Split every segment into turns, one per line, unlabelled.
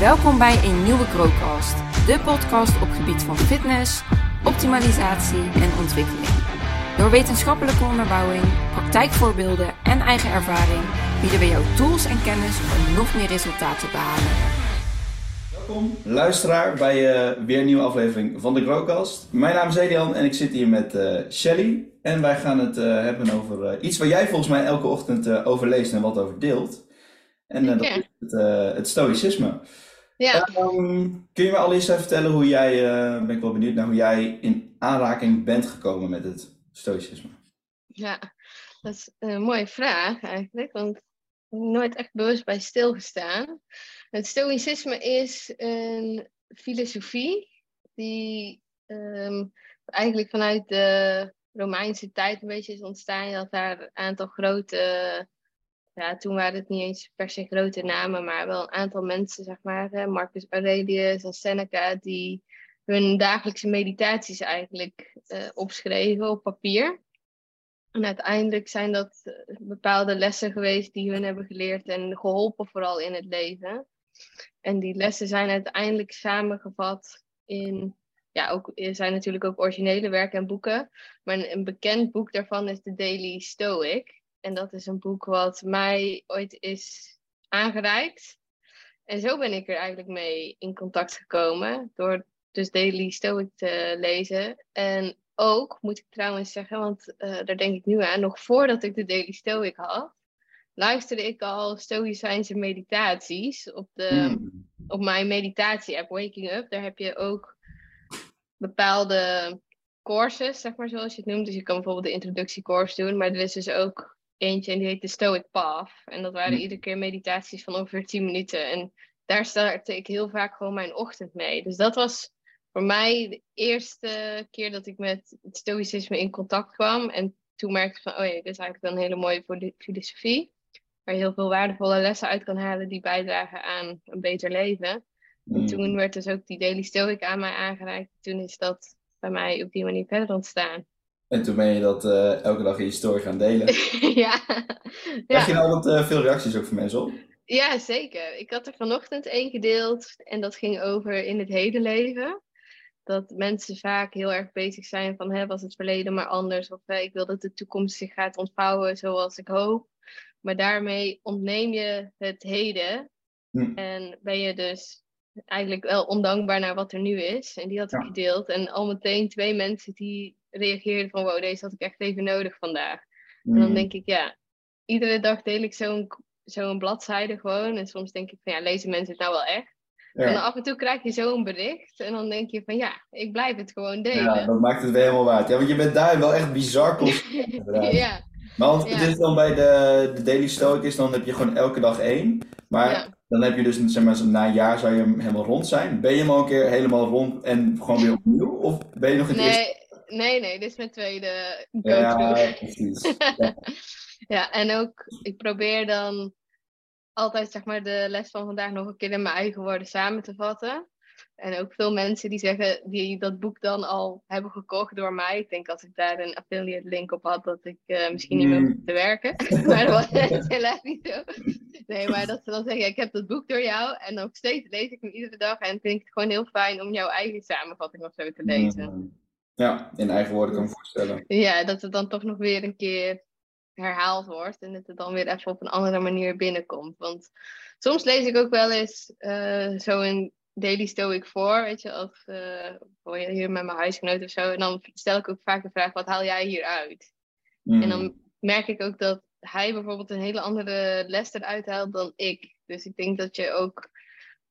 Welkom bij een nieuwe Growcast, de podcast op gebied van fitness, optimalisatie en ontwikkeling. Door wetenschappelijke onderbouwing, praktijkvoorbeelden en eigen ervaring bieden we jou tools en kennis om nog meer resultaten te behalen.
Welkom luisteraar bij uh, weer een nieuwe aflevering van de Growcast. Mijn naam is Edian en ik zit hier met uh, Shelly. En wij gaan het uh, hebben over iets waar jij volgens mij elke ochtend over leest en wat over deelt. En dat is het, het stoïcisme. Ja. Um, kun je me al eens even vertellen hoe jij, uh, ben ik wel benieuwd naar hoe jij in aanraking bent gekomen met het stoïcisme?
Ja, dat is een mooie vraag eigenlijk, want ik heb nooit echt bewust bij stilgestaan. Het stoïcisme is een filosofie die um, eigenlijk vanuit de Romeinse tijd een beetje is ontstaan. Je had daar een aantal grote ja, toen waren het niet eens per se grote namen, maar wel een aantal mensen, zeg maar, Marcus Aurelius en Seneca, die hun dagelijkse meditaties eigenlijk uh, opschreven op papier. En uiteindelijk zijn dat eh, bepaalde lessen geweest die hun hebben geleerd en geholpen vooral in het leven. En die lessen zijn uiteindelijk samengevat in, ja, ook, er zijn natuurlijk ook originele werken en boeken. Maar een bekend boek daarvan is de Daily Stoic. En dat is een boek wat mij ooit is aangereikt. En zo ben ik er eigenlijk mee in contact gekomen. Door dus Daily Stoic te lezen. En ook, moet ik trouwens zeggen, want uh, daar denk ik nu aan, nog voordat ik de Daily Stoic had, luisterde ik al Stoïcijnse meditaties op, de, hmm. op mijn meditatie-app Waking Up. Daar heb je ook bepaalde courses, zeg maar zoals je het noemt. Dus je kan bijvoorbeeld de introductiecourse doen, maar er is dus ook eentje en die heet de Stoic Path. En dat waren hm. iedere keer meditaties van ongeveer 10 minuten. En daar startte ik heel vaak gewoon mijn ochtend mee. Dus dat was voor mij de eerste keer dat ik met het stoïcisme in contact kwam. En toen merkte ik van, oh ja, dit is eigenlijk wel een hele mooie filosofie. Waar je heel veel waardevolle lessen uit kan halen die bijdragen aan een beter leven. En hm. toen werd dus ook die Daily Stoic aan mij aangereikt. Toen is dat bij mij op die manier verder ontstaan.
En toen ben je dat uh, elke dag in je story gaan delen.
ja.
Krijg je nou altijd uh, veel reacties ook van mensen op?
Ja, zeker. Ik had er vanochtend één gedeeld en dat ging over in het hele leven. Dat mensen vaak heel erg bezig zijn van, hè, was het verleden maar anders? Of ik wil dat de toekomst zich gaat ontvouwen zoals ik hoop. Maar daarmee ontneem je het heden. Hm. En ben je dus eigenlijk wel ondankbaar naar wat er nu is. En die had ik gedeeld. En al meteen twee mensen die reageerde van wow, deze had ik echt even nodig vandaag. En dan mm. denk ik, ja, iedere dag deel ik zo'n zo'n bladzijde gewoon. En soms denk ik van ja, lezen mensen het nou wel echt? En dan af en toe krijg je zo'n bericht en dan denk je van ja, ik blijf het gewoon delen.
Ja, dat maakt het weer helemaal waard. Ja, want je bent daar wel echt bizar ja. Maar want het is dan bij de, de Daily Stoic is, dan heb je gewoon elke dag één. Maar dan heb je dus, zeg maar, na een jaar zou je helemaal rond zijn. Ben je hem al een keer helemaal rond en gewoon weer opnieuw? Of ben je nog in het
nee,
eerste
nee, nee, dit is mijn tweede go-to. Ja, precies. Ja. ja, en ook, ik probeer dan altijd zeg maar de les van vandaag nog een keer in mijn eigen woorden samen te vatten. En ook veel mensen die zeggen, die dat boek dan al hebben gekocht door mij. Ik denk als ik daar een affiliate link op had, dat ik uh, misschien niet meer mm. te werken. maar dat was helaas niet zo. Nee, maar dat ze dan zeggen, ik heb dat boek door jou. En nog steeds lees ik hem iedere dag. En vind ik het gewoon heel fijn om jouw eigen samenvatting of zo te lezen. Mm.
Ja, in eigen woorden kan ik me voorstellen.
Ja, dat het dan toch nog weer een keer herhaald wordt en dat het dan weer even op een andere manier binnenkomt. Want soms lees ik ook wel eens uh, zo een Daily Stoic voor, weet je, of uh, hier met mijn huisgenoot of zo. En dan stel ik ook vaak de vraag, wat haal jij hier uit? En dan merk ik ook dat hij bijvoorbeeld een hele andere les eruit haalt dan ik. Dus ik denk dat je ook,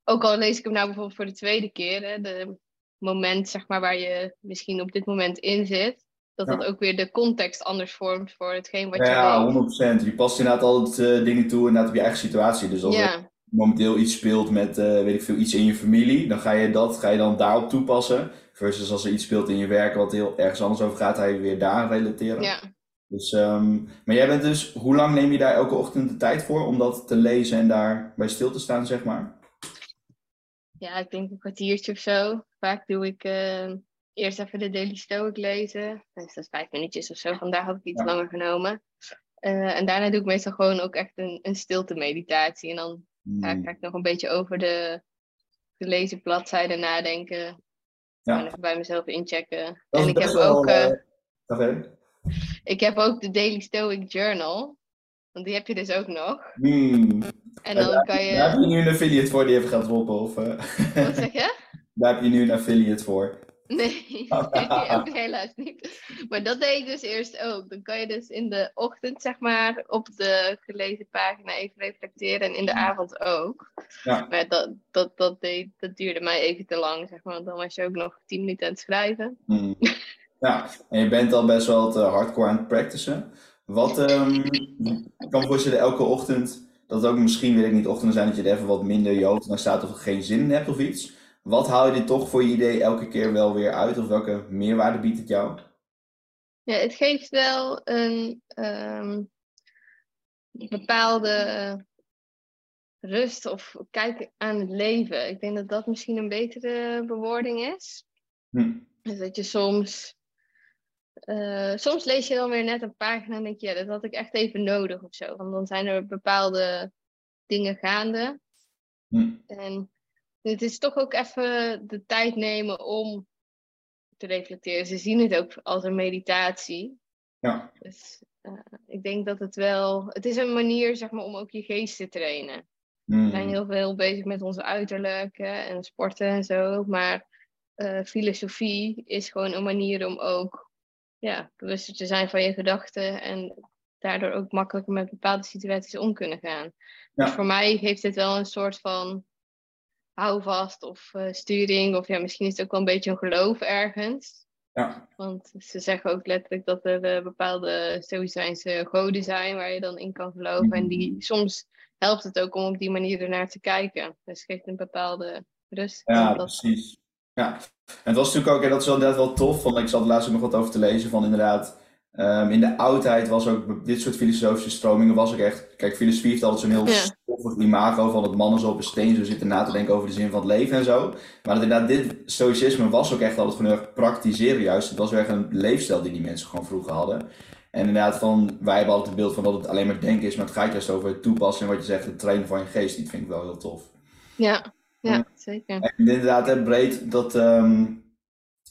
ook al lees ik hem nou bijvoorbeeld voor de tweede keer, hè, de moment zeg maar, waar je misschien op dit moment in zit, dat dat ook weer de context anders vormt voor hetgeen wat je
Ja, 100%. Je past inderdaad altijd uh, dingen toe inderdaad op je eigen situatie. Dus als er momenteel iets speelt met, uh, weet ik veel, iets in je familie, dan ga je dat ga je dan daarop toepassen. Versus als er iets speelt in je werk wat heel ergens anders over gaat, ga je weer daar relateren.
Ja.
Dus, um, maar jij bent dus, hoe lang neem je daar elke ochtend de tijd voor om dat te lezen en daar bij stil te staan, zeg maar?
Ja, ik denk een kwartiertje of zo. Vaak doe ik uh, eerst even de Daily Stoic lezen. Dus dat is vijf minuutjes of zo. Vandaag had ik iets langer genomen. Uh, en daarna doe ik meestal gewoon ook echt een, een stilte meditatie. En dan ga, ik, hmm. nog een beetje over de gelezen bladzijden nadenken.
Ja.
Gewoon even bij mezelf inchecken. En ik heb
wel,
ook, eh,
eh, verder.
ik heb ook de Daily Stoic Journal. Want die heb je dus ook nog.
Hmm.
En
Daar-
dan kan
Daar heb
je.
je nu een affiliate voor die even gaat droppen? Of, eh,
Wat zeg je?
daar heb je nu een affiliate voor.
Nee, ook helaas niet. Maar dat deed ik dus eerst ook. Dan kan je dus in de ochtend, zeg maar, op de gelezen pagina even reflecteren. En in de avond ook.
Ja.
Maar dat, dat, dat, deed, dat duurde mij even te lang, zeg maar. Want dan was je ook nog tien minuten aan het schrijven.
Hmm. Ja, en je bent al best wel te hardcore aan het practicen. Wat, ik kan me voorstellen elke ochtend, dat het ook misschien, weet ik niet, ochtenden zijn dat je er even wat minder je hoofd naar staat of er geen zin in hebt of iets. Wat haal je er toch voor je idee elke keer wel weer uit? Of welke meerwaarde biedt het jou?
Ja, het geeft wel een ehm, bepaalde rust of kijk aan het leven. Ik denk dat dat misschien een betere bewoording is.
Hm.
Dus dat je soms. Eh, soms lees je dan weer net een pagina en denk je, ja, dat had ik echt even nodig of zo. Want dan zijn er bepaalde dingen gaande.
Hm.
En het is toch ook even de tijd nemen om te reflecteren. Ze zien het ook als een meditatie.
Ja.
Dus eh, ik denk dat het wel. Het is een manier, zeg maar, om ook je geest te trainen.
Hm.
We zijn heel veel bezig met ons uiterlijk hè, en sporten en zo. Maar eh, filosofie is gewoon een manier om ook ja, bewuster te zijn van je gedachten. En daardoor ook makkelijker met bepaalde situaties om kunnen gaan.
Ja.
Dus voor mij heeft het wel een soort van houvast of eh, sturing. Of ja, misschien is het ook wel een beetje een geloof ergens.
Ja.
Want ze zeggen ook letterlijk dat er eh, bepaalde stoïcijnse goden zijn waar je dan in kan geloven. En die soms helpt het ook om op die manier ernaar te kijken. Dus het geeft een bepaalde rust.
Ja,
Dat-
precies. Ja, en het was natuurlijk ook, en dat is wel inderdaad wel tof, want ik zat laatst ook nog wat over te lezen, van inderdaad, ehm, in de oudheid was ook, dit soort filosofische stromingen was ook echt, kijk, filosofie heeft altijd zo'n heel
Ja.
stoffig imago van dat mannen zo op een steen zo zitten na te denken over de zin van het leven en zo. Maar dat inderdaad, dit stoïcisme was ook echt altijd gewoon heel erg praktiseren juist. Het was weer echt een leefstijl die die mensen gewoon vroeger hadden. En inderdaad, van, wij hebben altijd het beeld van dat het alleen maar denken is, maar het gaat juist over het toepassen en wat je zegt, het trainen van je geest. Die vind ik wel heel tof.
Ja, ja, zeker.
En inderdaad, hè, breed dat ehm,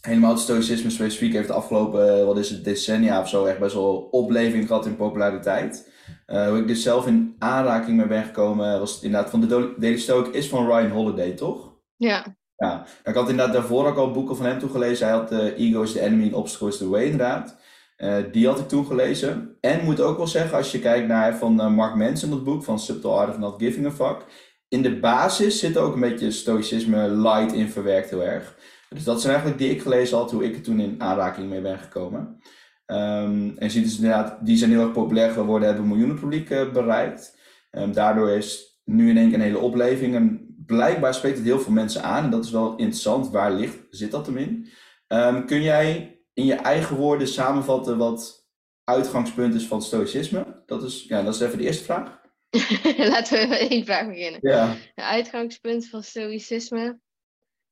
helemaal het stoïcisme specifiek heeft de afgelopen, eh, wat is het, decennia of zo, echt best wel opleving gehad in populariteit. Eh, hoe ik dus zelf in aanraking mee ben gekomen, was het inderdaad van de Daily Stoic is van Ryan Holiday, toch?
Ja,
Ja, ik had inderdaad daarvoor ook al boeken van hem toegelezen. Hij had eh, Ego is the Enemy and Obstacle is the Way, inderdaad. Eh, die had ik toen gelezen. En moet ook wel zeggen, als je kijkt naar van Mark Manson, dat boek van Subtle Art of Not Giving a Fuck. In de basis zit ook een beetje stoïcisme light in verwerkt heel erg. Dus dat zijn eigenlijk die ik gelezen had, hoe ik er toen in aanraking mee ben gekomen. Ehm, en ziet dus inderdaad, die zijn heel erg populair geworden, hebben miljoenen publiek eh, bereikt. Ehm, daardoor is nu in één keer een hele opleving. En blijkbaar spreekt het heel veel mensen aan. En dat is wel interessant. Waar ligt, zit dat hem in? Ehm, kun jij in je eigen woorden samenvatten wat uitgangspunt is van stoïcisme? Dat is, ja, dat is even de eerste vraag.
laten we met één vraag beginnen.
Ja.
Het uitgangspunt van stoïcisme.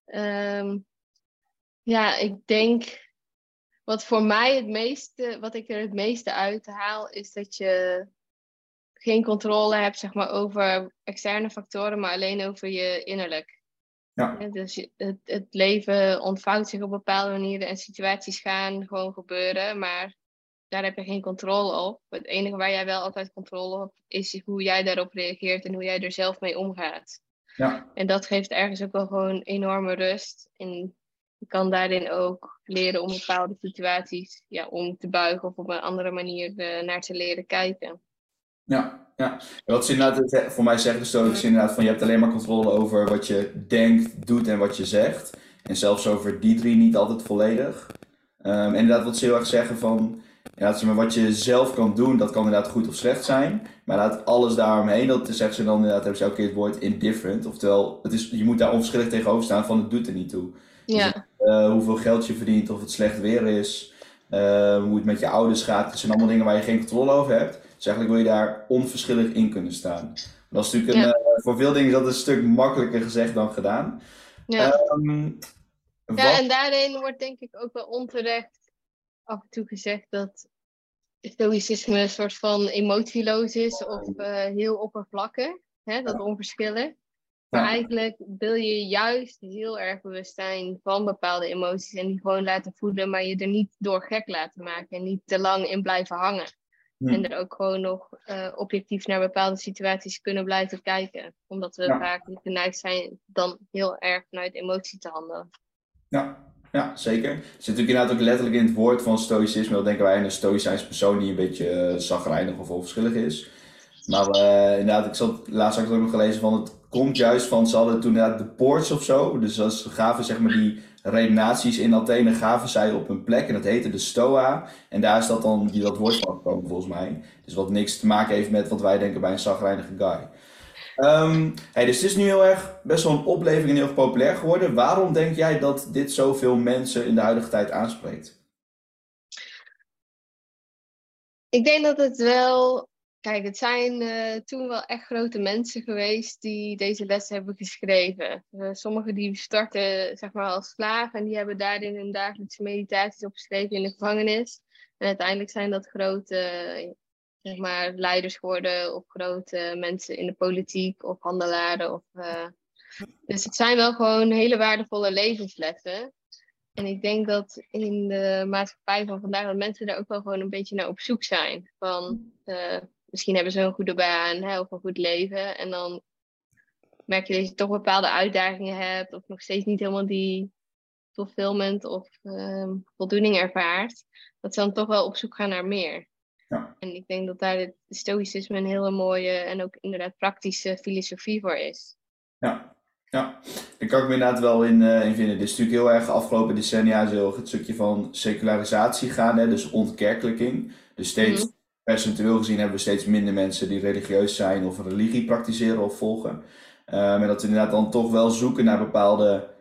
Ehm, ja, ik denk. Wat voor mij het meeste, wat ik er het meeste uit haal, is dat je geen controle hebt zeg maar, over externe factoren, maar alleen over je innerlijk.
Ja.
Ja, dus het, het leven ontvouwt zich op bepaalde manieren en situaties gaan gewoon gebeuren, maar daar heb je geen controle op. Het enige waar jij wel altijd controle op is hoe jij daarop reageert en hoe jij er zelf mee omgaat.
Ja.
En dat geeft ergens ook wel gewoon enorme rust. En je kan daarin ook leren om bepaalde situaties ja, om te buigen of op een andere manier eh, naar te leren kijken.
Ja, ja. Wat ze inderdaad, voor mij zeggen de Stoïcs inderdaad van je hebt alleen maar controle over wat je denkt, doet en wat je zegt. En zelfs over die drie niet altijd volledig. En inderdaad wat ze heel erg zeggen van, ja, zeg maar, wat je zelf kan doen, dat kan inderdaad goed of slecht zijn. Maar inderdaad alles daaromheen, dat zeggen ze dan inderdaad, hebben ze elke keer het woord indifferent. Oftewel, het is, je moet daar onverschillig tegenover staan van het doet er niet toe.
Ja,
Eh, hoeveel geld je verdient, of het slecht weer is, eh, hoe het met je ouders gaat. Dat zijn allemaal dingen waar je geen controle over hebt. Dus eigenlijk wil je daar onverschillig in kunnen staan. Dat is natuurlijk een,
Ja.
eh, voor veel dingen is dat een stuk makkelijker gezegd dan gedaan.
ja.
Ehm,
ja, en daarin wordt denk ik ook wel onterecht af en toe gezegd dat stoïcisme een soort van emotieloos is of eh, heel oppervlakkig. Hè, dat onverschillen. Maar eigenlijk wil je juist heel erg bewust zijn van bepaalde emoties en die gewoon laten voelen, maar je er niet door gek laten maken en niet te lang in blijven hangen. Hm. En er ook gewoon nog uh, objectief naar bepaalde situaties kunnen blijven kijken. Omdat we vaak geneigd zijn dan heel erg vanuit emotie te handelen.
Ja, ja, zeker. Het zit natuurlijk inderdaad ook letterlijk in het woord van stoïcisme. Dan denken wij aan een stoïcijns persoon die een beetje uh, zagrijnig of onverschillig is. Maar uh, inderdaad, ik zat, laatst ook nog gelezen van het komt juist van, ze hadden toen inderdaad de poorts of zo. Dus als gaven zeg maar die redenaties in Athene, gaven zij op een plek en dat heette de Stoa. En daar is dat dan, dat woord van gekomen volgens mij. Dus wat niks te maken heeft met wat wij denken bij een zagrijnige guy. Um, hey, dus het is nu heel erg best wel een opleving en heel populair geworden. Waarom denk jij dat dit zoveel mensen in de huidige tijd aanspreekt?
Ik denk dat het wel. Kijk, het zijn uh, toen wel echt grote mensen geweest die deze les hebben geschreven. Uh, sommigen die starten zeg maar als slaaf en die hebben daarin hun dagelijkse meditaties opgeschreven in de gevangenis. En uiteindelijk zijn dat grote zeg maar, leiders geworden of grote mensen in de politiek of handelaren. Of, uh... Dus het zijn wel gewoon hele waardevolle levenslessen. En ik denk dat in de maatschappij van vandaag dat mensen daar ook wel gewoon een beetje naar op zoek zijn. Van uh, misschien hebben ze een goede baan hè, of een goed leven. En dan merk je dat je toch bepaalde uitdagingen hebt. Of nog steeds niet helemaal die fulfillment of uh, voldoening ervaart. Dat ze dan toch wel op zoek gaan naar meer. Ja. En ik denk dat daar het stoïcisme een hele mooie en ook inderdaad praktische filosofie voor is.
Ja, ja. daar kan ik me inderdaad wel in, uh, in vinden. Dit is natuurlijk heel erg de afgelopen decennia heel het stukje van secularisatie gaan, hè, dus ontkerkelijking. Dus steeds mm percentueel gezien hebben we steeds minder mensen die religieus zijn of religie praktiseren of volgen. Um, en dat we inderdaad dan toch wel zoeken naar bepaalde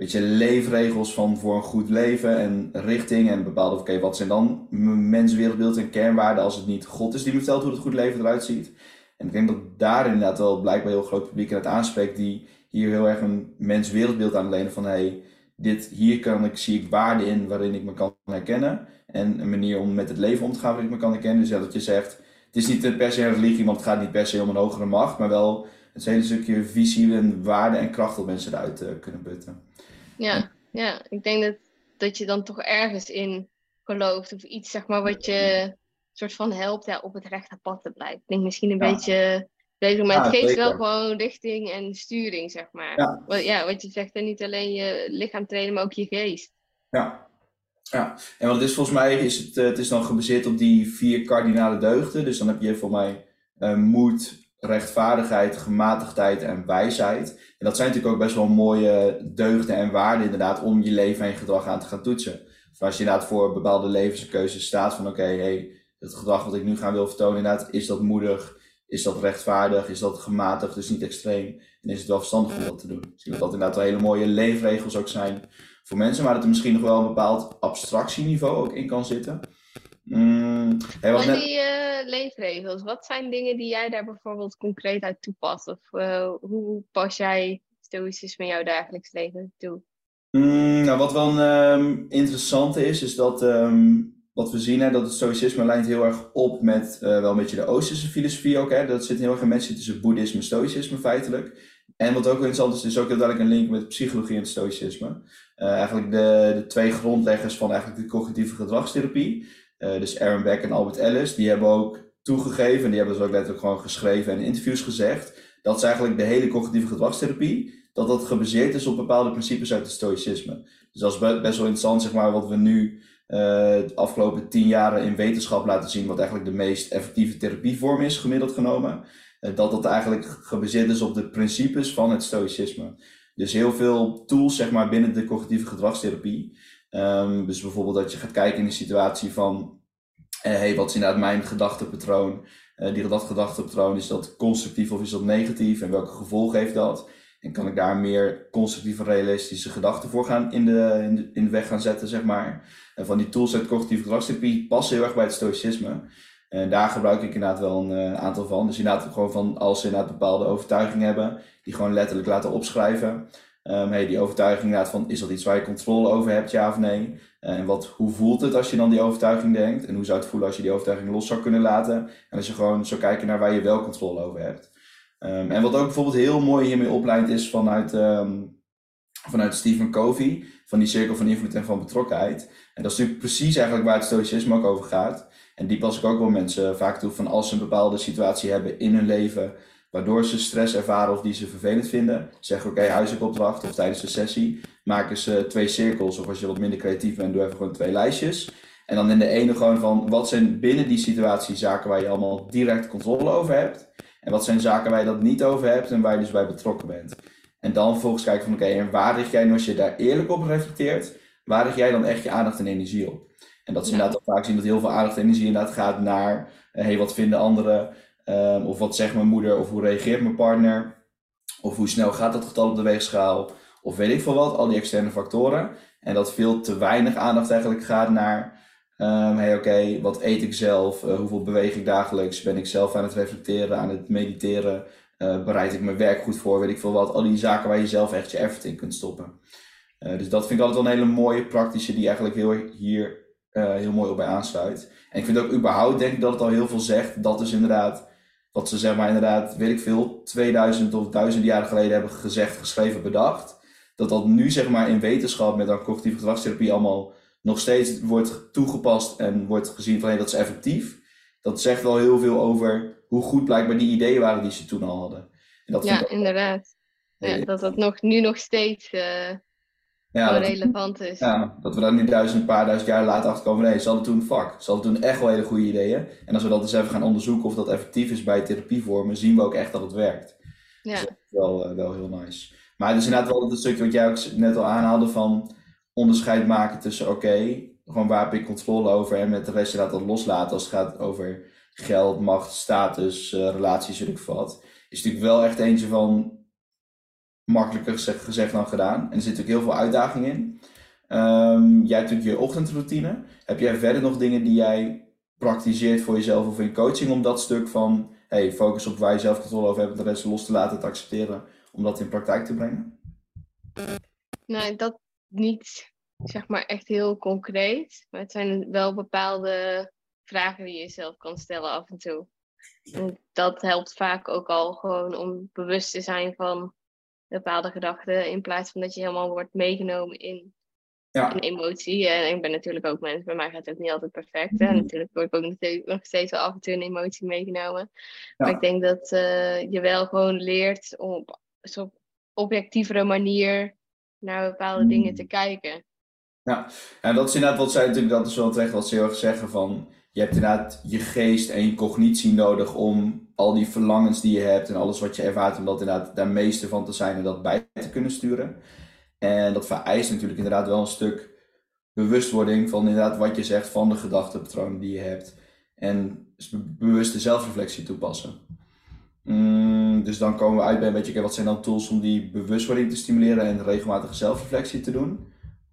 weet je, leefregels van voor een goed leven en richting en bepaalde, oké, wat zijn dan menswereldbeeld en kernwaarden als het niet God is die me vertelt hoe het goed leven eruit ziet. En ik denk dat daar inderdaad wel blijkbaar heel groot publiek in het aanspreekt die hier heel erg een menswereldbeeld aan lenen van hey, dit, hier kan ik, zie ik waarden in waarin ik me kan herkennen en een manier om met het leven om te gaan waarin ik me kan herkennen. Dus ja, dat je zegt, het is niet per se een religie, want het gaat niet per se om een hogere macht, maar wel het hele stukje visie en waarde en kracht dat mensen eruit uh, kunnen putten.
Ja, ja, ik denk dat, dat je dan toch ergens in gelooft of iets zeg maar wat je soort van helpt ja, op het rechte pad te blijven. Ik denk misschien een beetje bezig, maar het geeft wel gewoon richting en sturing, zeg maar. Ja. Wat, ja, wat je zegt, en niet alleen je lichaam trainen, maar ook je geest.
Ja, ja, en wat het is volgens mij, is het, eh, het is dan gebaseerd op die vier kardinale deugden. Dus dan heb je voor mij uh, moed, rechtvaardigheid, gematigdheid en wijsheid. En dat zijn natuurlijk ook best wel mooie deugden en waarden inderdaad om je leven en je gedrag aan te gaan toetsen. Of als je inderdaad voor bepaalde levenskeuzes staat van oké, hey, het gedrag wat ik nu gaan wil vertonen inderdaad, is dat moedig, is dat rechtvaardig, is dat gematigd, dus niet extreem. En is het wel verstandig om dat te doen. Zie dat dat inderdaad wel hele mooie leefregels ook zijn voor mensen, maar dat er misschien nog wel een bepaald abstractieniveau ook in kan zitten.
Mm, hey, die uh, leefregels, wat zijn dingen die jij daar bijvoorbeeld concreet uit toepast? Of uh, hoe pas jij stoïcisme in jouw dagelijks leven toe?
Mm, nou, wat wel een um, interessante is, is dat um, wat we zien, hè, dat het stoïcisme lijnt heel erg op met uh, wel een beetje de Oosterse filosofie ook. Hè. Dat zit heel erg in mensen tussen boeddhisme en stoïcisme feitelijk. En wat ook interessant is, is ook heel duidelijk een link met psychologie en stoïcisme. eigenlijk de, de twee grondleggers van eigenlijk de cognitieve gedragstherapie. Uh, dus Aaron Beck en Albert Ellis, die hebben ook toegegeven, en die hebben dus ook letterlijk gewoon geschreven en in interviews gezegd, dat is eigenlijk de hele cognitieve gedragstherapie, dat dat gebaseerd is op bepaalde principes uit het stoïcisme. Dus dat is best wel interessant, zeg maar, wat we nu uh, de afgelopen tien jaren in wetenschap laten zien, wat eigenlijk de meest effectieve therapievorm is, gemiddeld genomen. Uh, dat dat eigenlijk gebaseerd is op de principes van het stoïcisme. Dus heel veel tools, zeg maar, binnen de cognitieve gedragstherapie, Um, dus bijvoorbeeld dat je gaat kijken in de situatie van, eh, hey, wat is inderdaad mijn gedachtepatroon? Uh, die, dat gedachtepatroon, is dat constructief of is dat negatief? En welke gevolgen heeft dat? En kan ik daar meer constructieve, realistische gedachten voor gaan in de, in de, weg gaan zetten, zeg maar. En van die tools uit cognitieve gedragstherapie passen heel erg bij het stoïcisme. En daar gebruik ik inderdaad wel een uh, aantal van. Dus inderdaad gewoon van als ze inderdaad bepaalde overtuigingen hebben, die gewoon letterlijk laten opschrijven. Um, die overtuiging inderdaad van, is dat iets waar je controle over hebt, ja of nee? Eh, en wat, hoe voelt het als je dan die overtuiging denkt? En hoe zou het voelen als je die overtuiging los zou kunnen laten? En als je gewoon zou kijken naar waar je wel controle over hebt. Ehm, en wat ook bijvoorbeeld heel mooi hiermee opleidt is vanuit, ehm, vanuit Stephen Covey, van die cirkel van invloed en van betrokkenheid. En dat is natuurlijk precies eigenlijk waar het stoïcisme ook over gaat. En die pas ik ook wel mensen vaak toe van als ze een bepaalde situatie hebben in hun leven, waardoor ze stress ervaren of die ze vervelend vinden, zeggen oké, okay, huisopdracht of tijdens de sessie, maken ze twee cirkels. Of als je wat minder creatief bent, doe even gewoon twee lijstjes. En dan in de ene gewoon van wat zijn binnen die situatie zaken waar je allemaal direct controle over hebt. En wat zijn zaken waar je dat niet over hebt en waar je dus bij betrokken bent. En dan vervolgens kijken van oké, en waar richt jij, als je daar eerlijk op reflecteert, waar richt jij dan echt je aandacht en energie op? En dat is inderdaad ook vaak zien dat heel veel aandacht en energie inderdaad gaat naar, hé, hey, wat vinden anderen? Um, of wat zegt mijn moeder? Of hoe reageert mijn partner? Of hoe snel gaat dat getal op de weegschaal? Of weet ik veel wat, al die externe factoren. En dat veel te weinig aandacht eigenlijk gaat naar, um, hey oké, wat eet ik zelf? Uh, hoeveel beweeg ik dagelijks? Ben ik zelf aan het reflecteren, aan het mediteren? Uh, bereid ik mijn werk goed voor? Weet ik veel wat. Al die zaken waar je zelf echt je effort in kunt stoppen. Uh, dus dat vind ik altijd wel een hele mooie praktische die eigenlijk heel, hier heel mooi op bij aansluit. En ik vind ook überhaupt, denk ik dat het al heel veel zegt. Dat is inderdaad wat ze zeg maar inderdaad, weet ik veel, 2000 of 1000 jaar geleden hebben gezegd, geschreven, bedacht. Dat dat nu zeg maar in wetenschap met dan cognitieve gedragstherapie allemaal nog steeds wordt toegepast en wordt gezien van hey, dat is effectief. Dat zegt wel heel veel over hoe goed blijkbaar die ideeën waren die ze toen al hadden.
En dat ja, inderdaad. Ja, dat dat nog, nu nog steeds uh, ja, dat, relevant is.
Ja, dat we daar nu duizend, een paar duizend jaar later achter komen. Nee, ze hadden toen fuck. Ze hadden toen echt wel hele goede ideeën. En als we dat eens even gaan onderzoeken of dat effectief is bij therapievormen, zien we ook echt dat het werkt. Ja. Dus dat is wel, uh, wel heel nice. Maar het is inderdaad wel het stukje wat jij ook net al aanhaalde van onderscheid maken tussen oké, gewoon waar heb ik controle over en met de rest inderdaad dat loslaten als het gaat over geld, macht, status, uh, relaties, weet ik wat. Is natuurlijk wel echt eentje van makkelijker gezegd, dan gedaan. En er zit natuurlijk heel veel uitdaging in. Um, jij hebt natuurlijk je ochtendroutine. Heb jij verder nog dingen die jij praktiseert voor jezelf of in coaching om dat stuk van hey, focus op waar je zelf controle over hebt de rest los te laten, te accepteren, om dat in praktijk te brengen?
Nee, dat niet zeg maar echt heel concreet. Maar het zijn wel bepaalde vragen die je jezelf kan stellen af en toe. En dat helpt vaak ook al gewoon om bewust te zijn van bepaalde gedachten. In plaats van dat je helemaal wordt meegenomen in ja. een emotie. En ik ben natuurlijk ook mens, bij mij gaat het ook niet altijd perfect. En mhm. natuurlijk word ik ook nog steeds wel af en toe een emotie meegenomen. Maar ik denk dat uh, je wel gewoon leert om op zo'n objectievere manier naar bepaalde dingen te mhm. kijken.
Ja, en dat is inderdaad wat zij natuurlijk, dat is wel terecht wat ze heel erg zeggen van je hebt inderdaad je geest en je cognitie nodig om al die verlangens die je hebt en alles wat je ervaart, om dat inderdaad daar meester van te zijn en dat bij te kunnen sturen. En dat vereist natuurlijk inderdaad wel een stuk bewustwording van inderdaad wat je zegt van de gedachtenpatronen die je hebt. En bewuste zelfreflectie toepassen. Mm, dus dan komen we uit bij een beetje, wat zijn dan tools om die bewustwording te stimuleren en regelmatige zelfreflectie te doen.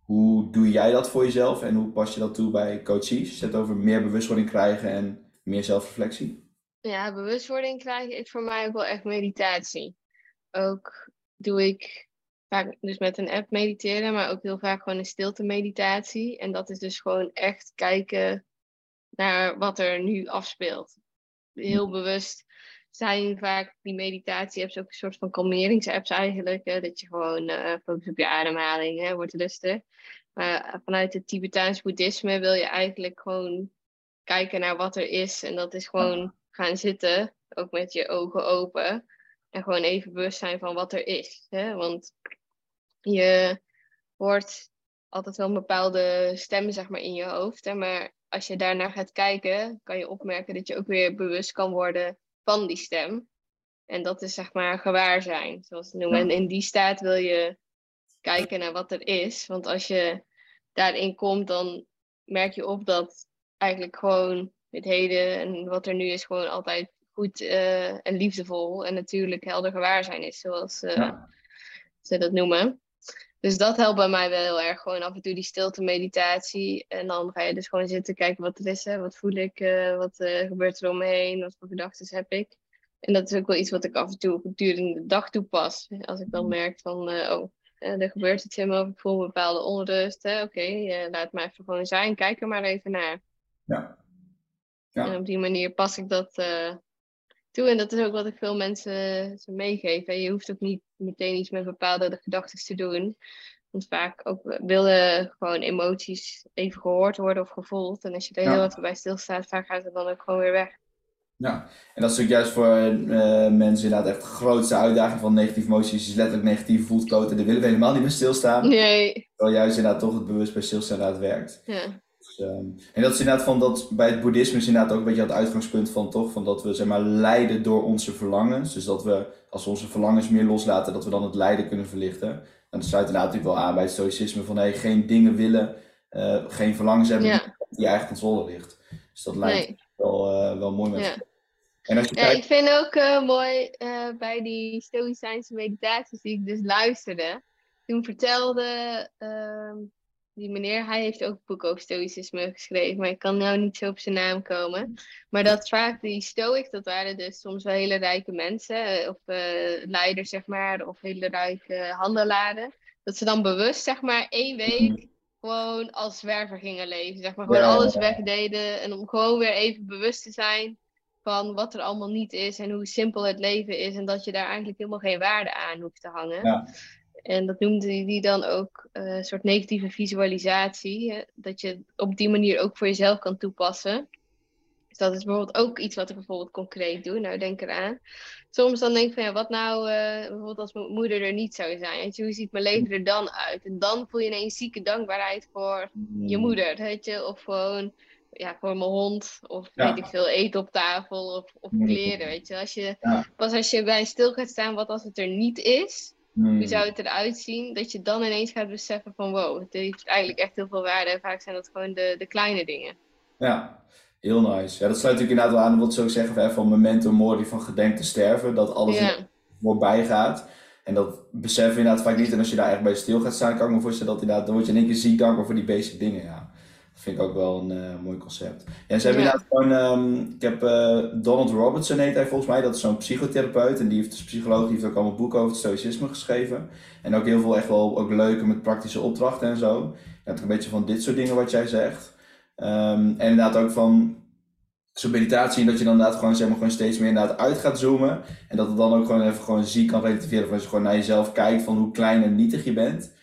Hoe doe jij dat voor jezelf en hoe pas je dat toe bij coaches? Het over meer bewustwording krijgen en meer zelfreflectie.
Ja, bewustwording krijgen is voor mij ook wel echt meditatie. Ook doe ik vaak dus met een app mediteren, maar ook heel vaak gewoon een stilte meditatie. En dat is dus gewoon echt kijken naar wat er nu afspeelt. Heel bewust zijn vaak die meditatie-apps ook een soort van kalmeringsapps eigenlijk. Hè? Dat je gewoon uh, focust op je ademhaling, hè? wordt rustig. Maar vanuit het Tibetaans boeddhisme wil je eigenlijk gewoon kijken naar wat er is. En dat is gewoon gaan zitten, ook met je ogen open. En gewoon even bewust zijn van wat er is. Hè? Want je hoort altijd wel bepaalde stemmen zeg maar, in je hoofd. Hè? Maar als je daarnaar gaat kijken, kan je opmerken dat je ook weer bewust kan worden van die stem. En dat is zeg maar gewaar zijn, zoals ze noemen. En in die staat wil je kijken naar wat er is. Want als je daarin komt, dan merk je op dat eigenlijk gewoon het heden en wat er nu is, gewoon altijd goed uh, en liefdevol en natuurlijk helder gewaar zijn is, zoals uh, ze dat noemen. Dus dat helpt bij mij wel heel erg. Gewoon af en toe die stilte meditatie. En dan ga je dus gewoon zitten kijken wat er is. Hè? Wat voel ik? Uh, wat gebeurt er om me heen? Wat voor gedachten heb ik? En dat is ook wel iets wat ik af en toe gedurende de dag toepas. Als ik dan mm. merk van, oh, er gebeurt iets in me. Ik voel een bepaalde onrust. Oké, okay, laat maar even gewoon zijn. Kijk er maar even naar.
Ja.
Ja. En op die manier pas ik dat toe. En dat is ook wat ik veel mensen ze meegeef. Je hoeft ook niet meteen iets met bepaalde gedachten te doen. Want vaak ook willen gewoon emoties even gehoord worden of gevoeld. En als je er heel wat bij stilstaat, vaak gaat het dan ook gewoon weer weg.
Ja, en dat is ook juist voor uh, mensen inderdaad echt de grootste uitdaging van negatieve emoties. Is letterlijk negatief voelt koten. Daar willen we helemaal niet meer stilstaan.
Nee.
Terwijl juist inderdaad toch het bewust bij stilstaan inderdaad werkt.
Ja.
Dus, ehm, en dat is inderdaad van dat bij het boeddhisme is inderdaad ook een beetje het uitgangspunt van toch, van dat we zeg maar lijden door onze verlangens. Dus dat we als we onze verlangens meer loslaten, dat we dan het lijden kunnen verlichten. En dat sluit inderdaad natuurlijk wel aan bij het stoïcisme van hey, geen dingen willen, uh, geen verlangens hebben
ja.
die je eigen controle ligt. Dus dat lijkt
Nee.
wel, uh, wel mooi met
Ja.
En als je
Ja,
kijkt,
ik vind ook eh, mooi eh, bij die Stoïcijnse meditaties die ik dus luisterde. Toen vertelde ehm, die meneer, hij heeft ook een boek over Stoïcisme geschreven, maar ik kan nou niet zo op zijn naam komen. Maar dat vaak die Stoics, dat waren dus soms wel hele rijke mensen, eh, of eh, leiders zeg maar, of hele rijke handelaren. Dat ze dan bewust zeg maar één week gewoon als zwerver gingen leven. Zeg maar gewoon
ja,
alles
ja.
wegdeden en om gewoon weer even bewust te zijn van wat er allemaal niet is en hoe simpel het leven is en dat je daar eigenlijk helemaal geen waarde aan hoeft te hangen.
Ja.
En dat noemde hij dan ook eh, een soort negatieve visualisatie, hè, dat je op die manier ook voor jezelf kan toepassen. Dus dat is bijvoorbeeld ook iets wat ik bijvoorbeeld concreet doe. Nou, denk eraan. Soms dan denk ik van ja, wat nou eh, bijvoorbeeld als mijn moeder er niet zou zijn? Weet je, hoe ziet mijn leven er dan uit? En dan voel je ineens zieke dankbaarheid voor je moeder, weet je, of gewoon ja, voor mijn hond, of
Ja.
weet ik veel, eten op tafel, of, of
Mm.
kleren, weet je. Als je
Ja.
pas als je bij stil gaat staan, wat als het er niet is,
Hmm.
hoe zou het eruit zien, dat je dan ineens gaat beseffen van wow, het heeft eigenlijk echt heel veel waarde en vaak zijn dat gewoon de, de kleine dingen.
Ja, heel nice. Ja, dat sluit natuurlijk inderdaad wel aan wat ze ook zeggen van, van memento mori, van gedenk te sterven, dat alles
Ja,
voorbij gaat. En dat beseffen inderdaad vaak niet. En als je daar echt bij stil gaat staan, kan ik me voorstellen dat inderdaad, dan word je in één keer ziek dankbaar voor die basic dingen. Ja. Dat vind ik ook wel een eh, mooi concept. Ja, ze hebben
Ja.
inderdaad gewoon, ehm, ik heb eh, Donald Robertson heet hij volgens mij, dat is zo'n psychotherapeut. En die heeft, dus psycholoog, die heeft ook allemaal boeken over het stoïcisme geschreven. En ook heel veel echt wel ook leuke met praktische opdrachten en zo. Het een beetje van dit soort dingen wat jij zegt. Ehm, en inderdaad ook van zo'n meditatie, en dat je dan inderdaad gewoon, zeg maar, gewoon steeds meer inderdaad uit gaat zoomen. En dat het dan ook gewoon even gewoon ziek kan relativeren. Van als je gewoon naar jezelf kijkt van hoe klein en nietig je bent.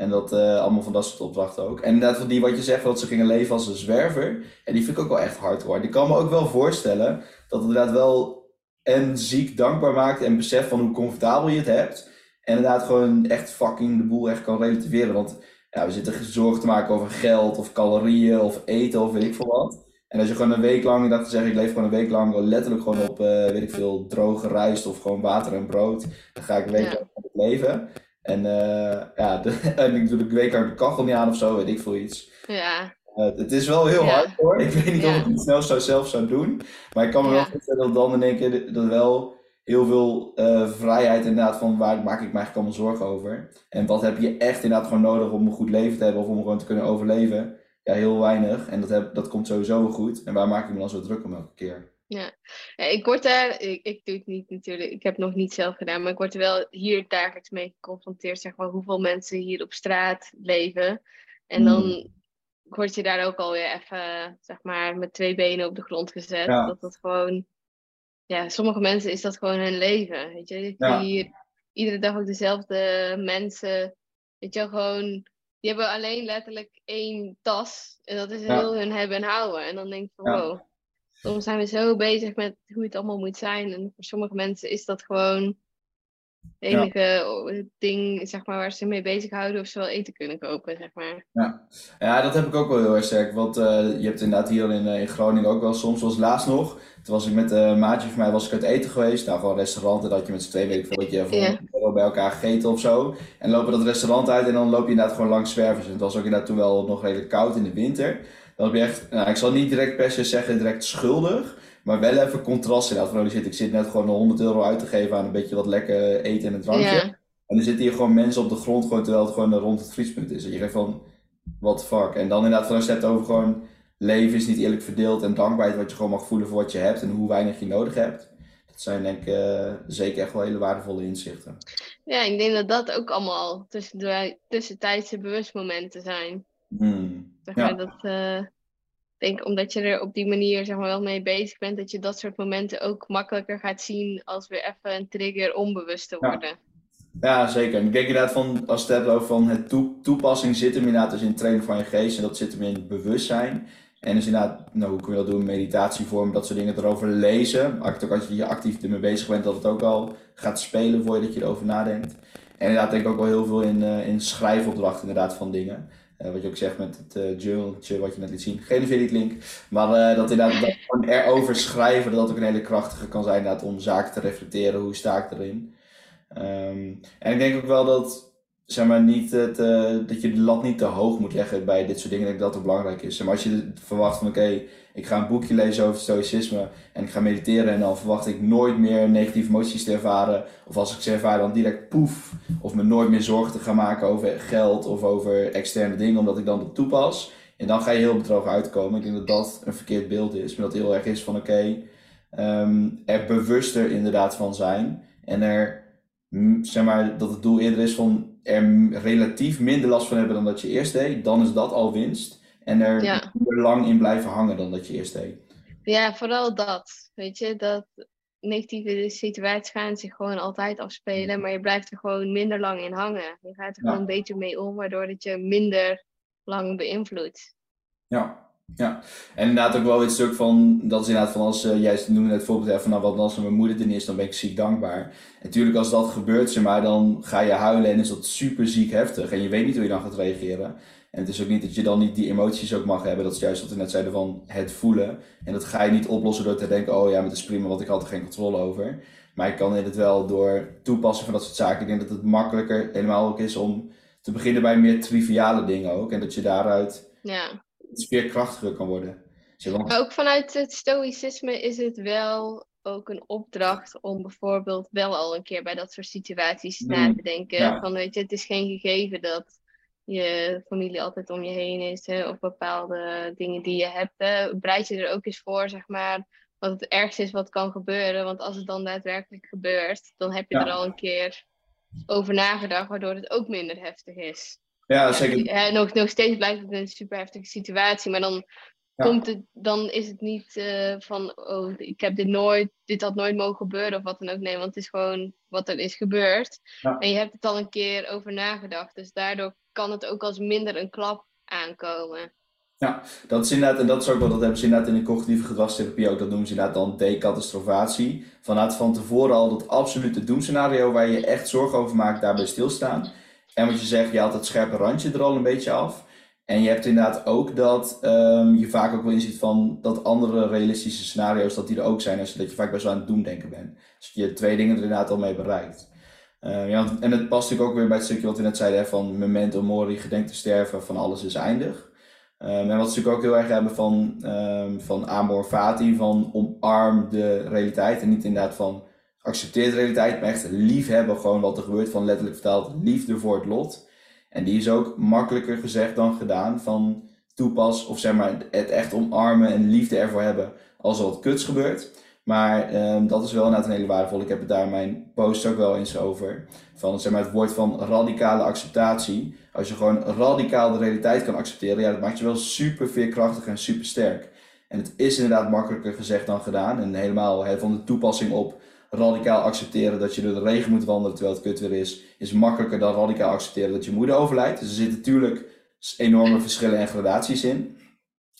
En dat eh, allemaal van dat soort opdrachten ook. En inderdaad van die wat je zegt, dat ze gingen leven als een zwerver. En die vind ik ook wel echt hard hoor. Die kan me ook wel voorstellen dat het inderdaad wel en ziek dankbaar maakt. En besef van hoe comfortabel je het hebt. En inderdaad gewoon echt fucking de boel echt kan relativeren. Want ja, we zitten zorgen te maken over geld of calorieën of eten of weet ik veel wat. En als je gewoon een week lang, ik dacht te zeggen, ik leef gewoon een week lang letterlijk gewoon op, eh, weet ik veel, droge rijst of gewoon water en brood. Dan ga ik een week
Ja.
lang leven. En eh, ja, de, en ik week lang de kachel niet aan of zo, weet ik veel iets.
ja,
Eh, het is wel heel
Ja.
hard hoor. Ik weet niet of ik het snel zou, zelf zou doen. Maar ik kan me
Ja.
wel voorstellen dat dan in één keer dat wel heel veel eh, vrijheid inderdaad van waar maak ik me eigenlijk allemaal zorgen over. En wat heb je echt inderdaad gewoon nodig om een goed leven te hebben of om gewoon te kunnen overleven. Ja, heel weinig. En dat, heb, dat komt sowieso wel goed. En waar maak ik me dan zo druk om elke keer?
Ja. ja ik word daar, ik, ik doe het niet natuurlijk, ik heb het nog niet zelf gedaan, maar ik word er wel hier dagelijks mee geconfronteerd, zeg maar, hoeveel mensen hier op straat leven. En dan
Hmm.
word je daar ook alweer even, zeg maar, met twee benen op de grond gezet.
Ja.
Dat dat gewoon, ja, sommige mensen is dat gewoon hun leven. Weet je,
Ja.
hier iedere dag ook dezelfde mensen. Weet je gewoon, die hebben alleen letterlijk één tas. En dat is
Ja.
heel hun hebben en houden. En dan denk ik van, wow. Soms zijn we zo bezig met hoe het allemaal moet zijn. En voor sommige mensen is dat gewoon het enige oh, ding, zeg maar, waar ze mee bezighouden. Of ze wel eten kunnen kopen, zeg maar.
Ja. ja, dat heb ik ook wel heel erg sterk. Want eh, je hebt inderdaad hier in, eh, in Groningen ook wel soms, zoals laatst nog. Toen was ik met een maatje van mij was ik uit eten geweest. Nou, gewoon restaurant. En dat je met z'n twee veel dat je voor
Ja.
100 euro bij elkaar gegeten of zo. En lopen dat restaurant uit en dan loop je inderdaad gewoon langs zwervers. En het was ook inderdaad toen wel nog redelijk koud in de winter. Heb je echt, nou, ik zal niet direct per se zeggen direct schuldig. Maar wel even contrast inderdaad. Van, oh, shit, ik zit net gewoon 100 euro uit te geven aan een beetje wat lekker eten en een drankje.
Ja,
En er zitten hier gewoon mensen op de grond, gewoon, terwijl het gewoon rond het vriespunt is. En je denkt van, what the fuck. En dan inderdaad van als je het hebt over gewoon, leven is niet eerlijk verdeeld en dankbaarheid wat je gewoon mag voelen voor wat je hebt en hoe weinig je nodig hebt. Dat zijn denk ik eh, zeker echt wel hele waardevolle inzichten.
ja, ik denk dat dat ook allemaal tussen tussentijdse bewustmomenten zijn.
Hmm.
Zeg
Ja.
dat, eh, denk omdat je er op die manier zeg maar, wel mee bezig bent, dat je dat soort momenten ook makkelijker gaat zien als weer even een trigger onbewust te worden.
Ja. zeker. ik denk inderdaad van, als het hebt over van het toepassing zit hem inderdaad dus in het trainen van je geest en dat zit hem in het bewustzijn. En dus inderdaad, nou, hoe kun je dat doen? Meditatievorm, dat soort dingen erover lezen. Als je actief ermee bezig bent, dat het ook al gaat spelen voor je dat je erover nadenkt. En inderdaad denk ik ook wel heel veel in, uh, in schrijfopdrachten inderdaad van dingen. Uh, wat je ook zegt met het uh, wat je net liet zien. Geen affiliate link. Maar dat inderdaad dat gewoon erover schrijven, dat ook een hele krachtige kan zijn inderdaad om zaken te reflecteren. Hoe sta ik erin? Um, en ik denk ook wel dat zeg maar, niet het, dat je de lat niet te hoog moet leggen bij dit soort dingen. Ik denk dat dat belangrijk is. maar als je verwacht van oké, ik ga een boekje lezen over stoïcisme en ik ga mediteren en dan verwacht ik nooit meer negatieve emoties te ervaren. Of als ik ze ervaar dan direct poef. Of me nooit meer zorgen te gaan maken over geld of over externe dingen omdat ik dan dat toepas. En dan ga je heel bedrogen uitkomen. Ik denk dat dat een verkeerd beeld is. Maar dat heel erg is van oké, ehm, er bewuster inderdaad van zijn. En er, zeg maar, dat het doel eerder is van er relatief minder last van hebben dan dat je eerst deed, dan is dat al winst. En er ja. Lang in blijven hangen dan dat je eerst deed.
Ja, vooral dat. Weet je, dat negatieve situaties gaan zich gewoon altijd afspelen, maar je blijft er gewoon minder lang in hangen. Je gaat er gewoon een beetje mee om, waardoor het je minder lang beïnvloedt.
Ja, ja, en inderdaad ook wel iets stuk van, dat is inderdaad van als, uh, jij noemde het voorbeeld van nou, wat als mijn moeder er is, dan ben ik ziek dankbaar. En natuurlijk als dat gebeurt, maar, dan ga je huilen en is dat super ziek heftig en je weet niet hoe je dan gaat reageren. En het is ook niet dat je dan niet die emoties ook mag hebben, dat is juist wat we net zeiden van het voelen. En dat ga je niet oplossen door te denken, oh ja, maar het is prima, want ik had er geen controle over. Maar ik kan het wel door toepassen van dat soort zaken. Ik denk dat het makkelijker helemaal ook is om te beginnen bij meer triviale dingen ook. En dat je daaruit
ja
veerkrachtiger kan worden.
Ook vanuit het stoïcisme is het wel ook een opdracht om bijvoorbeeld wel al een keer bij dat soort situaties na mm. te denken. Van weet je, het is geen gegeven dat je familie altijd om je heen is, hè, of bepaalde dingen die je hebt. Hè. Bereid je er ook eens voor, zeg maar, wat het ergste is wat kan gebeuren. Want als het dan daadwerkelijk gebeurt, dan heb je er al een keer over nagedacht, waardoor het ook minder heftig is.
Ja, zeker.
Nog, nog steeds blijft het een super heftige situatie, maar dan, komt het, dan is het niet uh, van, oh, ik heb dit nooit, dit had nooit mogen gebeuren of wat dan ook. Nee, want het is gewoon wat er is gebeurd. En je hebt het al een keer over nagedacht, dus daardoor kan het ook als minder een klap aankomen.
Ja, dat is inderdaad, en dat is ook wat dat hebben ze inderdaad in de cognitieve gedragstherapie ook, dat noemen ze inderdaad dan decatastrofatie. Vanuit van tevoren al dat absolute doemscenario waar je echt zorgen over maakt, daarbij stilstaan. En wat je zegt, je haalt het scherpe randje er al een beetje af. En je hebt inderdaad ook dat um, je vaak ook wel inziet van dat andere realistische scenario's, dat die er ook zijn. als dat je vaak best wel aan het doemdenken bent. Dus je twee dingen er inderdaad al mee bereikt. Uh, ja, en het past natuurlijk ook weer bij het stukje wat we net zeiden, hè, van memento mori, gedenk te sterven, van alles is eindig. Um, en wat we natuurlijk ook heel erg hebben van, um, van amor fati, van omarm de realiteit. En niet inderdaad van accepteer de realiteit, maar echt liefhebben gewoon wat er gebeurt. Van letterlijk vertaald liefde voor het lot. En die is ook makkelijker gezegd dan gedaan. Van toepas of zeg maar het echt omarmen en liefde ervoor hebben als er wat kuts gebeurt. Maar um, dat is wel inderdaad een hele waardevol. Ik heb het daar mijn post ook wel eens over. Van zeg maar, het woord van radicale acceptatie. Als je gewoon radicaal de realiteit kan accepteren, ja, dat maakt je wel super veerkrachtig en super sterk. En het is inderdaad makkelijker gezegd dan gedaan. En helemaal he, van de toepassing op radicaal accepteren dat je door de regen moet wandelen terwijl het kut weer is, is makkelijker dan radicaal accepteren dat je moeder overlijdt. Dus er zitten natuurlijk enorme verschillen en gradaties in.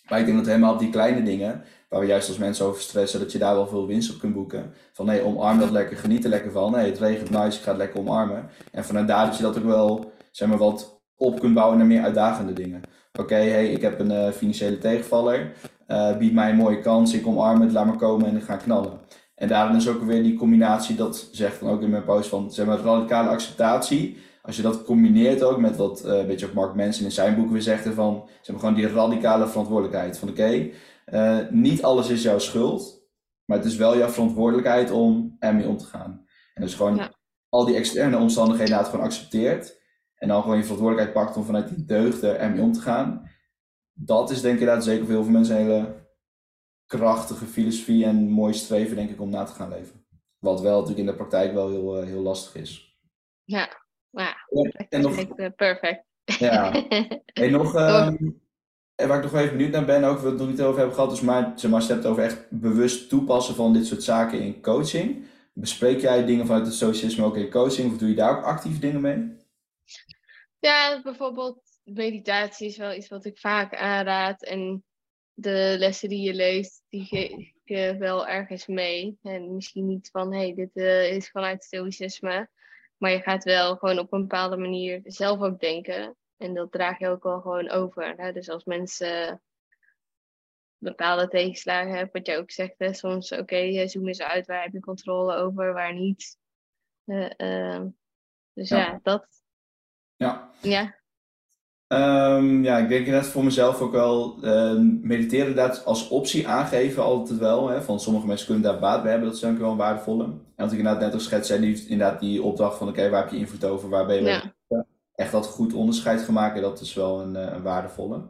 Maar ik denk dat helemaal op die kleine dingen, waar we juist als mensen over stressen, dat je daar wel veel winst op kunt boeken. Van nee, omarm dat lekker, geniet er lekker van. Nee, het regent nice, ik ga het lekker omarmen. En vanuit daar dat je dat ook wel, zeg maar, wat op kunt bouwen naar meer uitdagende dingen. Oké, hey, ik heb een uh, financiële tegenvaller. Uh, bied mij een mooie kans, ik omarm het, laat maar komen en ik ga knallen. En daarin is ook weer die combinatie, dat zegt dan ook in mijn post van zeg maar, radicale acceptatie. Als je dat combineert ook met wat uh, weet je, ook Mark Manson in zijn boek weer zegt van zeg maar, gewoon die radicale verantwoordelijkheid. Van oké, eh, niet alles is jouw schuld, maar het is wel jouw verantwoordelijkheid om ermee om te gaan. En dus gewoon al die externe omstandigheden het gewoon accepteert. En dan gewoon je verantwoordelijkheid pakt om vanuit die deugden ermee om te gaan. Dat is denk ik inderdaad zeker voor heel veel mensen een hele krachtige filosofie en mooi streven, denk ik, om na te gaan leven. Wat wel natuurlijk in de praktijk wel heel, eh, heel lastig is.
Ja, ja, en nog,
perfect. Ja. en nog, en waar ik nog even benieuwd naar ben, ook we het nog niet over hebben gehad, is maar, zeg maar, je hebt over echt bewust toepassen van dit soort zaken in coaching. Bespreek jij dingen vanuit het socialisme ook in coaching of doe je daar ook actief dingen mee?
Ja, bijvoorbeeld meditatie is wel iets wat ik vaak aanraad. En de lessen die je leest, die geef je wel ergens mee. En misschien niet van, hé, hey, dit uh, is vanuit stoïcisme. Maar je gaat wel gewoon op een bepaalde manier zelf ook denken. En dat draag je ook wel gewoon over. Hè? Dus als mensen bepaalde tegenslagen hebben, wat jij ook zegt, hè? soms oké, okay, zoom eens uit, waar heb je controle over, waar niet. Uh, uh, dus ja. ja, dat.
Ja.
Ja.
Um, ja, ik denk inderdaad voor mezelf ook wel uh, mediteren inderdaad als optie aangeven altijd wel. Hè, van sommige mensen kunnen daar baat bij hebben, dat is ook wel een waardevolle. En wat ik inderdaad net ook schets, zei, die, inderdaad die opdracht van oké, waar heb je invloed over, waar ben je ja echt dat goed onderscheid gemaakt. Dat is wel een, eh, een waardevolle.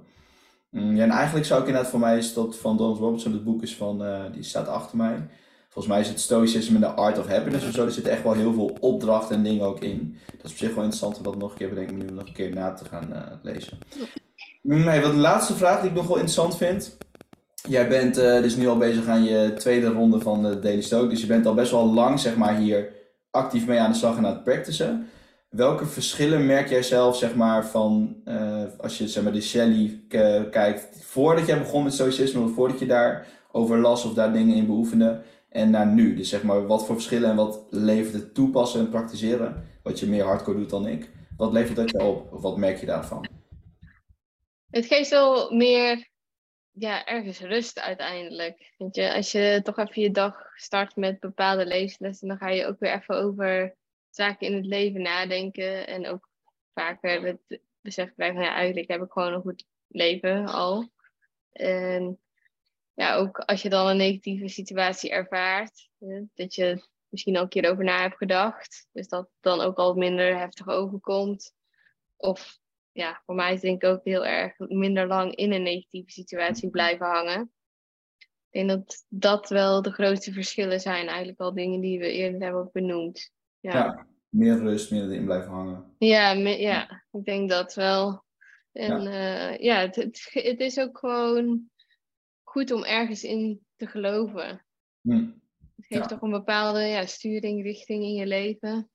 Mm, ja, en eigenlijk zou ik inderdaad voor mij is dat van Donald Robertson, het boek is van, uh, die staat achter mij. Volgens mij is het Stoicism in the Art of Happiness of zo. Er zitten echt wel heel veel opdrachten en dingen ook in. Dat is op zich wel interessant om dat nog een keer bedenken, nu nog een keer na te gaan uh, lezen. Nee, mm, wat de laatste vraag die ik nog wel interessant vind. Jij bent dus nu al bezig aan je tweede ronde van de Daily Stoke. Dus je bent al best wel lang zeg maar, hier actief mee aan de slag en aan het practicen. Welke verschillen merk jij zelf, zeg maar, van uh, als je zeg maar, de Shelley kijkt, voordat jij begon met stoïcisme, of voordat je daar over las of daar dingen in beoefende, en naar nu? Dus zeg maar, wat voor verschillen en wat levert het toepassen en praktiseren, wat je meer hardcore doet dan ik, wat levert dat je op, of wat merk je daarvan?
Het geeft wel meer, ja, ergens rust uiteindelijk. Weet je, als je toch even je dag start met bepaalde leeslessen, dan ga je ook weer even over zaken in het leven nadenken. En ook vaker het besef krijgen van ja, eigenlijk heb ik gewoon een goed leven al. En ja, ook als je dan een negatieve situatie ervaart, dat je misschien al een keer over na hebt gedacht. Dus dat dan ook al minder heftig overkomt. Of ja, voor mij is denk ik ook heel erg minder lang in een negatieve situatie blijven hangen. Ik denk dat dat wel de grootste verschillen zijn, eigenlijk al dingen die we eerder hebben benoemd.
Ja. meer rust, meer erin blijven hangen.
Ja, ja, ik denk dat wel. En ja, uh, ja het, het, het, is ook gewoon goed om ergens in te geloven. Hm. Het geeft toch een bepaalde ja, sturing, richting in je leven.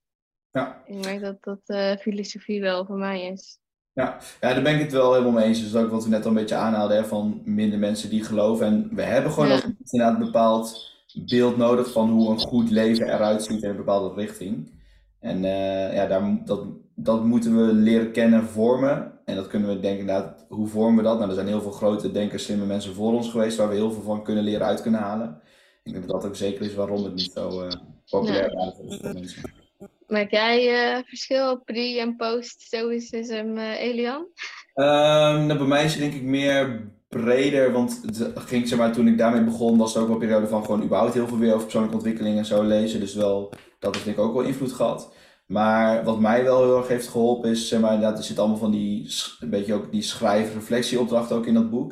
Ja.
Ik merk dat dat uh, filosofie wel voor mij is.
Ja. ja, daar ben ik het wel helemaal mee eens. Dus ook wat we net al een beetje aanhaalden, hè, van minder mensen die geloven. En we hebben gewoon ja. inderdaad bepaald beeld nodig van hoe een goed leven eruit ziet in een bepaalde richting. En uh, ja, daar, dat, dat moeten we leren kennen en vormen. En dat kunnen we denken inderdaad, hoe vormen we dat? Nou, er zijn heel veel grote denkers, slimme mensen voor ons geweest, waar we heel veel van kunnen leren, uit kunnen halen. Ik denk dat dat ook zeker is waarom het niet zo uh, populair is voor mensen.
Maak jij uh, verschil pre- en post-stoicism, Elian?
Um, nou, bij mij is het denk ik meer breder, want ging, zeg maar, toen ik daarmee begon, was het ook wel een periode van gewoon überhaupt heel veel weer over persoonlijke ontwikkeling en zo lezen. Dus wel, dat heeft denk ik ook wel invloed gehad. Maar wat mij wel heel erg heeft geholpen is, zeg maar, dat er zit allemaal van die, een beetje ook die schrijf-reflectieopdracht ook in dat boek.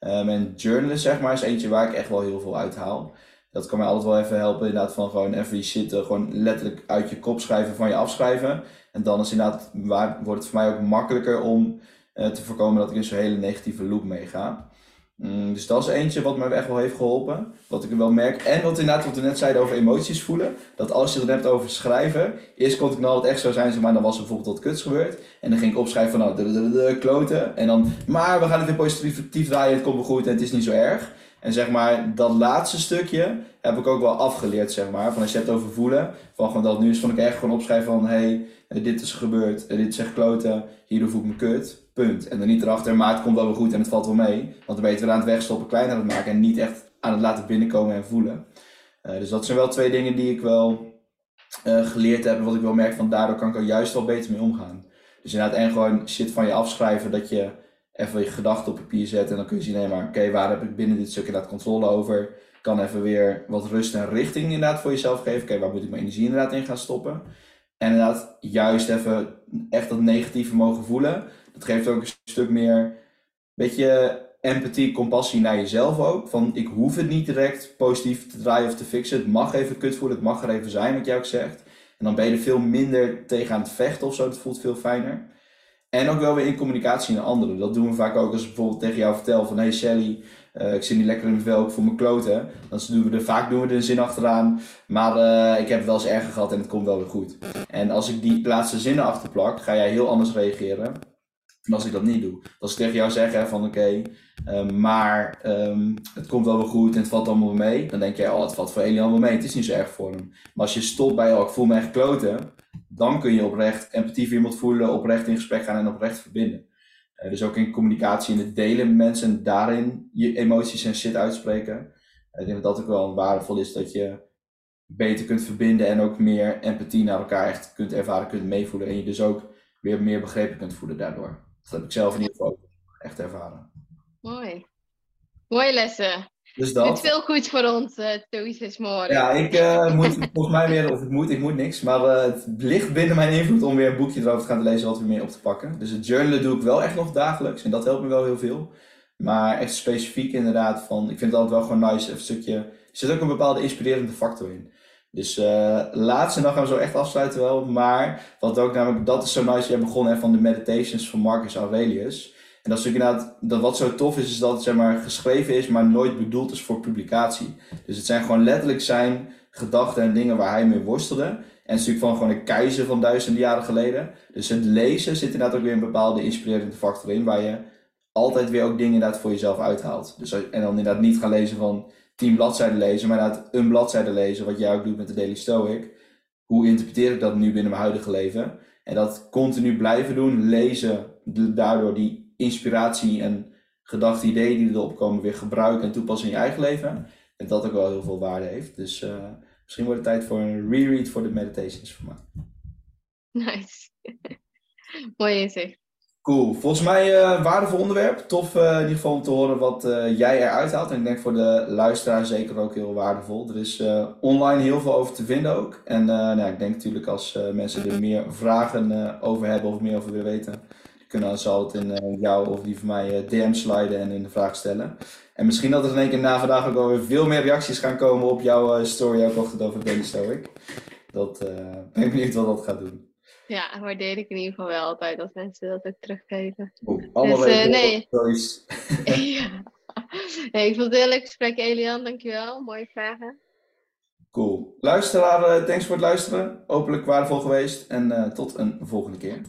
Um, en journalist, zeg maar, is eentje waar ik echt wel heel veel uit haal. Dat kan mij altijd wel even helpen, inderdaad, van gewoon even zitten, gewoon letterlijk uit je kop schrijven, van je afschrijven. En dan is inderdaad, waar, wordt het voor mij ook makkelijker om te voorkomen dat ik in zo'n hele negatieve loop meega. Mm, dus dat is eentje wat me echt wel heeft geholpen. Wat ik wel merk. En wat inderdaad, wat we net zeiden over emoties voelen. Dat als je het hebt over schrijven. Eerst kon ik nou het echt zo zijn, maar dan was er bijvoorbeeld wat kuts gebeurd. En dan ging ik opschrijven van nou, kloten. En dan, maar we gaan het weer positief draaien, het komt wel goed en het is niet zo erg. En zeg maar, dat laatste stukje heb ik ook wel afgeleerd, zeg maar. Van als je het over voelen. Van gewoon dat nu is van ik echt gewoon opschrijven van, hey, dit is gebeurd, dit is echt kloten, hierdoor voel ik me kut. Punt. En dan niet erachter, maar het komt wel weer goed en het valt wel mee. Want dan ben je het weer aan het wegstoppen, kleiner aan het maken en niet echt aan het laten binnenkomen en voelen. Uh, dus dat zijn wel twee dingen die ik wel geleerd heb en wat ik wel merk van daardoor kan ik er juist wel beter mee omgaan. Dus inderdaad, en gewoon shit van je afschrijven, dat je even je gedachten op papier zet en dan kun je zien, nee maar oké, waar heb ik binnen dit stuk inderdaad controle over? Kan even weer wat rust en richting inderdaad voor jezelf geven. Oké, waar moet ik mijn energie inderdaad in gaan stoppen? En inderdaad, juist even echt dat negatieve mogen voelen. Dat geeft ook een stuk meer, beetje empathie, compassie naar jezelf ook. Van ik hoef het niet direct positief te draaien of te fixen. Het mag even kut voelen, het mag er even zijn, wat jij ook zegt. En dan ben je er veel minder tegen aan het vechten of zo. Dat voelt veel fijner. En ook wel weer in communicatie naar anderen. Dat doen we vaak ook als ik bijvoorbeeld tegen jou vertel van... Hey Shelly, uh, ik zit niet lekker in mijn vel, voor mijn kloten. Dan doen we er, vaak doen we er een zin achteraan. Maar uh, ik heb het wel eens erger gehad en het komt wel weer goed. En als ik die laatste zinnen achterplak, ga jij heel anders reageren dan als ik dat niet doe. Als ik tegen jou zeg van oké, uh, maar um, het komt wel weer goed en het valt allemaal mee. Dan denk jij, oh het valt voor Elian wel mee, het is niet zo erg voor hem. Maar als je stopt bij, oh ik voel me echt kloten. Dan kun je oprecht empathie voor iemand voelen, oprecht in gesprek gaan en oprecht verbinden. Uh, dus ook in communicatie en het delen met mensen en daarin je emoties en shit uitspreken. Uh, ik denk dat dat ook wel waardevol is dat je beter kunt verbinden en ook meer empathie naar elkaar echt kunt ervaren, kunt meevoelen. En je dus ook weer meer begrepen kunt voelen daardoor. Dat heb ik zelf in ieder geval echt ervaren.
Mooi. Mooie lessen.
Dus dat.
Het is veel goed voor ons, uh, Toys morgen.
Ja, ik uh, moet volgens mij weer, of ik moet, ik moet niks, maar uh, het ligt binnen mijn invloed om weer een boekje erover te gaan lezen wat weer meer op te pakken. Dus het journalen doe ik wel echt nog dagelijks en dat helpt me wel heel veel. Maar echt specifiek inderdaad van, ik vind het altijd wel gewoon nice, een stukje, er zit ook een bepaalde inspirerende factor in. Dus uh, laatste dag gaan we zo echt afsluiten wel. Maar wat ook namelijk, dat is zo nice. Je begon hè, van de meditations van Marcus Aurelius. En dat is inderdaad, dat wat zo tof is, is dat het zeg maar geschreven is, maar nooit bedoeld is voor publicatie. Dus het zijn gewoon letterlijk zijn gedachten en dingen waar hij mee worstelde. En het is natuurlijk van gewoon een keizer van duizenden jaren geleden. Dus het lezen zit inderdaad ook weer een bepaalde inspirerende factor in, waar je altijd weer ook dingen inderdaad voor jezelf uithaalt. Dus, en dan inderdaad niet gaan lezen van tien bladzijden lezen, maar inderdaad een bladzijde lezen, wat jij ook doet met de Daily Stoic. Hoe interpreteer ik dat nu binnen mijn huidige leven? En dat continu blijven doen, lezen, daardoor die inspiratie en gedachten, ideeën die erop komen weer gebruiken en toepassen in je eigen leven. En dat ook wel heel veel waarde heeft. Dus uh, misschien wordt het tijd voor een reread voor de meditations voor mij.
Nice. Mooi inzicht.
Cool. Volgens mij uh, waardevol onderwerp. Tof uh, in ieder geval om te horen wat uh, jij eruit haalt. En ik denk voor de luisteraar zeker ook heel waardevol. Er is online heel veel over te vinden ook. En nou, ik denk natuurlijk als mensen er meer vragen over hebben of meer over willen weten, kunnen ze altijd in jou of die van mij DM sliden en in de vraag stellen. En misschien dat er in één keer na vandaag ook alweer veel meer reacties gaan komen op jouw story ook ochtend over Daily Stoic. Dat ben ik benieuwd wat dat gaat doen.
Ja, waardeer ik in ieder geval wel altijd als mensen dat ook teruggeven.
Oeh, allemaal dus, uh, nee.
ja. nee, ik vond het heel leuk gesprek, Elian. Dankjewel. Mooie vragen.
Cool. Luisteraar, thanks voor het luisteren. Hopelijk waardevol geweest. En uh, tot een volgende keer.